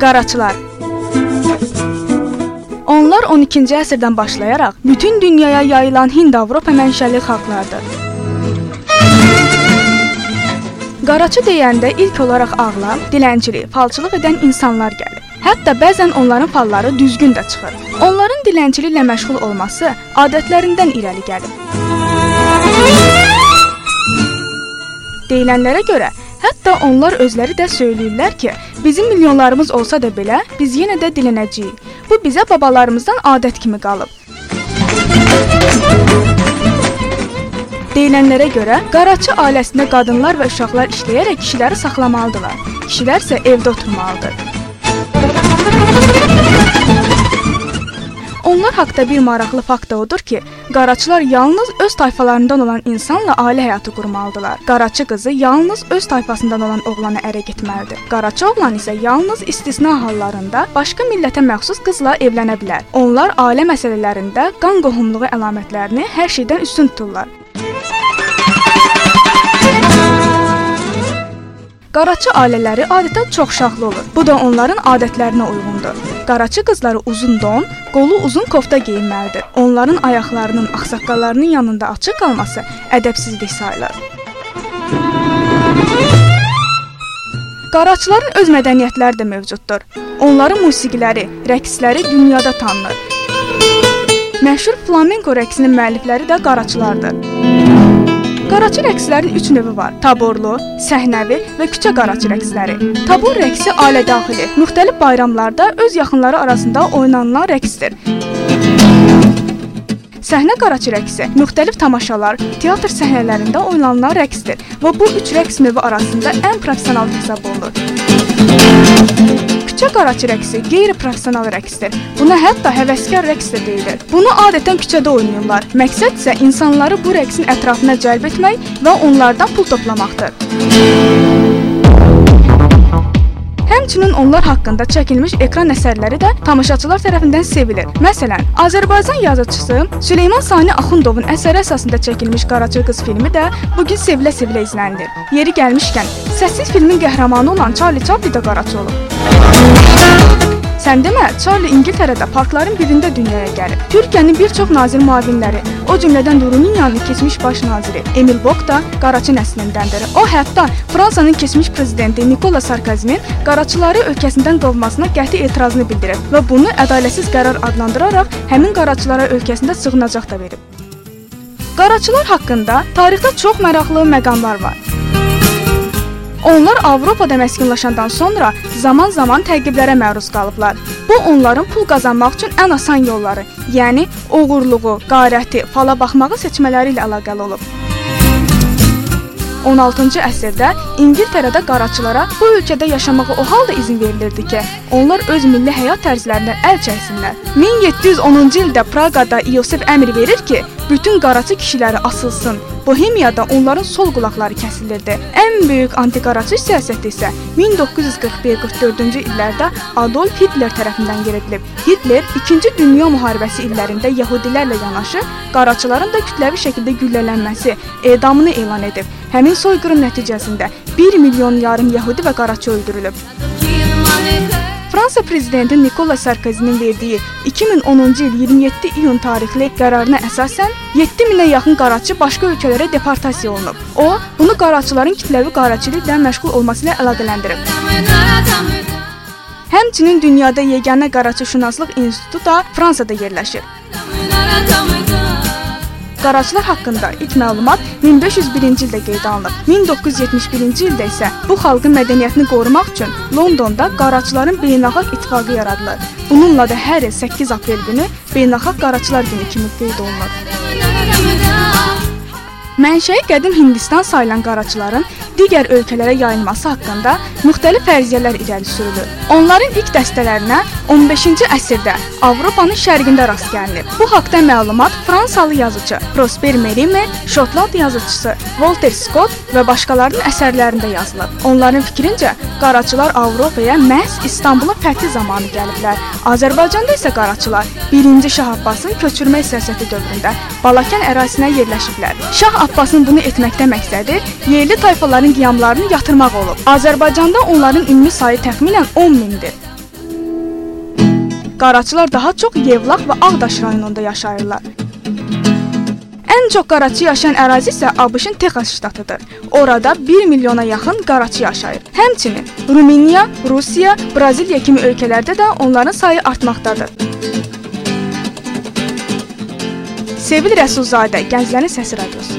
Qaraçılar Onlar 12-ci əsrdən başlayaraq bütün dünyaya yayılan Hind-Avropa mənşəli xalqlardır. Qaraçı deyəndə ilk olaraq ağla dilənçilik, falçılıq edən insanlar gəlir. Hətta bəzən onların falları düzgün də çıxır. Onların dilənçiliklə məşğul olması adətlərindən irəli gəlir. Deyilənlərə görə Hətta onlar özləri də söyləyirlər ki, bizim milyonlarımız olsa da belə, biz yenə də dilənəcəyik. Bu bizə babalarımızdan adət kimi qalıb. Deyilənlərə görə Qaraçı ailəsində qadınlar və uşaqlar işləyərək kişiləri saxlamalıdırlar. Kişilər isə evdə oturmalıdır. Onlar haqqında bir maraqlı fakt da odur ki, qaraçılar yalnız öz tayfalarından olan insanla ailə həyatı qurmalıdırlar. Qaraçı qızı yalnız öz tayfasından olan oğlana ərə getməlidir. Qaraçı oğlan isə yalnız istisna hallarında başqa millətə məxsus qızla evlənə bilər. Onlar ailə məsələlərində qan qohumluğu əlamətlərini hər şeydən üstün tuturlar. Qaraçı ailələri adətən çox uşaqlı olur. Bu da onların adətlərinə uyğundur. Qaraçı qızları uzun don, qolu uzun kofta geyinməlidir. Onların ayaqlarının, ağsaqqallarının yanında açıq qalması ədəbsizlik sayılır. Qaraçıların öz mədəniyyətləri də mövcuddur. Onların musiqiləri, rəqsləri dünyada tanınır. Məşhur flamenko rəqsinin müəllifləri də qaraçılardır. Qaraçı rəqslərin 3 növü var: taborlu, səhnəvi və küçə qaraçı rəqsləri. Tabor rəqsi ailə-daxili, müxtəlif bayramlarda öz yaxınları arasında oynanılan rəqsdir. Səhnə qaraçı rəqsi müxtəlif tamaşalar, teatr səhnələrində oynanılan rəqsdir və bu üç rəqs növü arasında ən professional hesab olunur. Küçə qaraçı rəqsi qeyri-professional rəqsdir. Buna hətta həvəskar rəqs də deyilir. Bunu adətən küçədə oynayırlar. Məqsəd isə insanları bu rəqsin ətrafına cəlb etmək və onlardan pul toplamaqdır. Həmçinin onlar haqqında çəkilmiş ekran əsərləri də tamaşaçılar tərəfindən sevilir. Məsələn, Azərbaycan yazıçısı Süleyman Sani Axundovun əsəri əsasında çəkilmiş Qaraçı qız filmi də bu gün sevilə-sevilə izlənilir. Yeri gəlmişkən, səssiz filmin qəhrəmanı olan Charlie Chaplin də qaraçı olub. Sən demə, Charlie İngiltərədə parkların birində dünyaya gəlib. Türkiyənin bir çox nazir müavinləri, o cümlədən Rumıniyanın keçmiş baş naziri Emil Bok da qaraçı nəslindəndir. O hətta Fransanın keçmiş prezidenti Nikola Sarkozinin qaraçıları ölkəsindən qovmasına qəti etirazını bildirib və bunu ədalətsiz qərar adlandıraraq həmin qaraçılara ölkəsində sığınacaq da verib. Qaraçılar haqqında tarixdə çox maraqlı məqamlar var. Onlar Avropada məskunlaşandan sonra zaman-zaman təqiblərə məruz qalıblar. Bu onların pul qazanmaq üçün ən asan yolları, yəni oğurluğu, qarəti, fala baxmağı seçmələri ilə əlaqəli olub. 16-cı əsrdə İngiltərədə qaraçılara bu ölkədə yaşamağa o halda izin verilirdi ki, onlar öz milli həyat tərzlərindən əl çəksinlər. 1710-cu ildə Praqada İosif əmr verir ki, bütün qaraçı kişiləri asılsın. Bohemiyada onların sol qulaqları kəsilirdi. Ən böyük antiqaraçı siyasəti isə 1941-44-cü illərdə Adolf Hitler tərəfindən yeridilib. Hitler 2-ci Dünya müharibəsi illərində yəhudilərlə yanaşı qaraçıların da kütləvi şəkildə güllələnməsi, edamını elan edib. Həmin soyqırım nəticəsində 1 milyon yarım yəhudi və qaraçı öldürülüb. Fransa prezidenti Nikola Sarkozinin verdiyi 2010-cu il 27 iyun tarixli qərarına əsasən 7000-ə yaxın qaraçı başqa ölkələrə deportasiya olunub. O, bunu qaraçıların kütləvi qaraçılıqla məşğul olması ilə əlaqələndirib. Həmçinin dünyada yeganə qaraçışünaslıq institutu da Fransada yerləşir. Qaraçılar haqqında ilk məlumat 1501-ci ildə qeydə alınıb. 1971-ci ildə isə bu xalqın mədəniyyətini qorumaq üçün Londonda Qaraçıların Beynəlxalq İttifaqı yaradılır. Bununla da hər il 8 aprel günü Beynəlxalq Qaraçılar Günü kimi qeyd olunur. Mənşəyi qədim Hindistan sayılan qaraçıların digər ölkələrə yayılması haqqında müxtəlif fərziyyələr irəli sürülür. Onların ilk dəstələrinə 15-ci əsrdə Avropanın şərqində rast gəlinib. Bu haqqda məlumat Fransalı yazıçı Prosper Mérimée, Şotland yazıçısı Walter Scott və başqalarının əsərlərində yazılıb. Onların fikrincə, qaraçılar Avropaya məhz İstanbulun fəthi zamanı gəliblər. Azərbaycanda isə qaraçılar 1-ci Şah Abbasın köçürmə siyasəti dövründə Balakən ərazisinə yerləşiblər. Şah Abbasın bunu etməkdə məqsədi yerli tayfaların qiyamlarını yatırmaq olub. Azərbaycanda onların ümumi sayı təxminən 10 mindir. qaraçılar daha çox Yevlax və Ağdaş rayonunda yaşayırlar. Ən çox qaraçı yaşayan ərazi isə ABŞ-ın Texas ştatıdır. Orada 1 milyona yaxın qaraçı yaşayır. Həmçinin Rumıniya, Rusiya, Braziliya kimi ölkələrdə də onların sayı artmaqdadır. Sevil Rəsulzadə, Gənclərin Səsi Radiosu.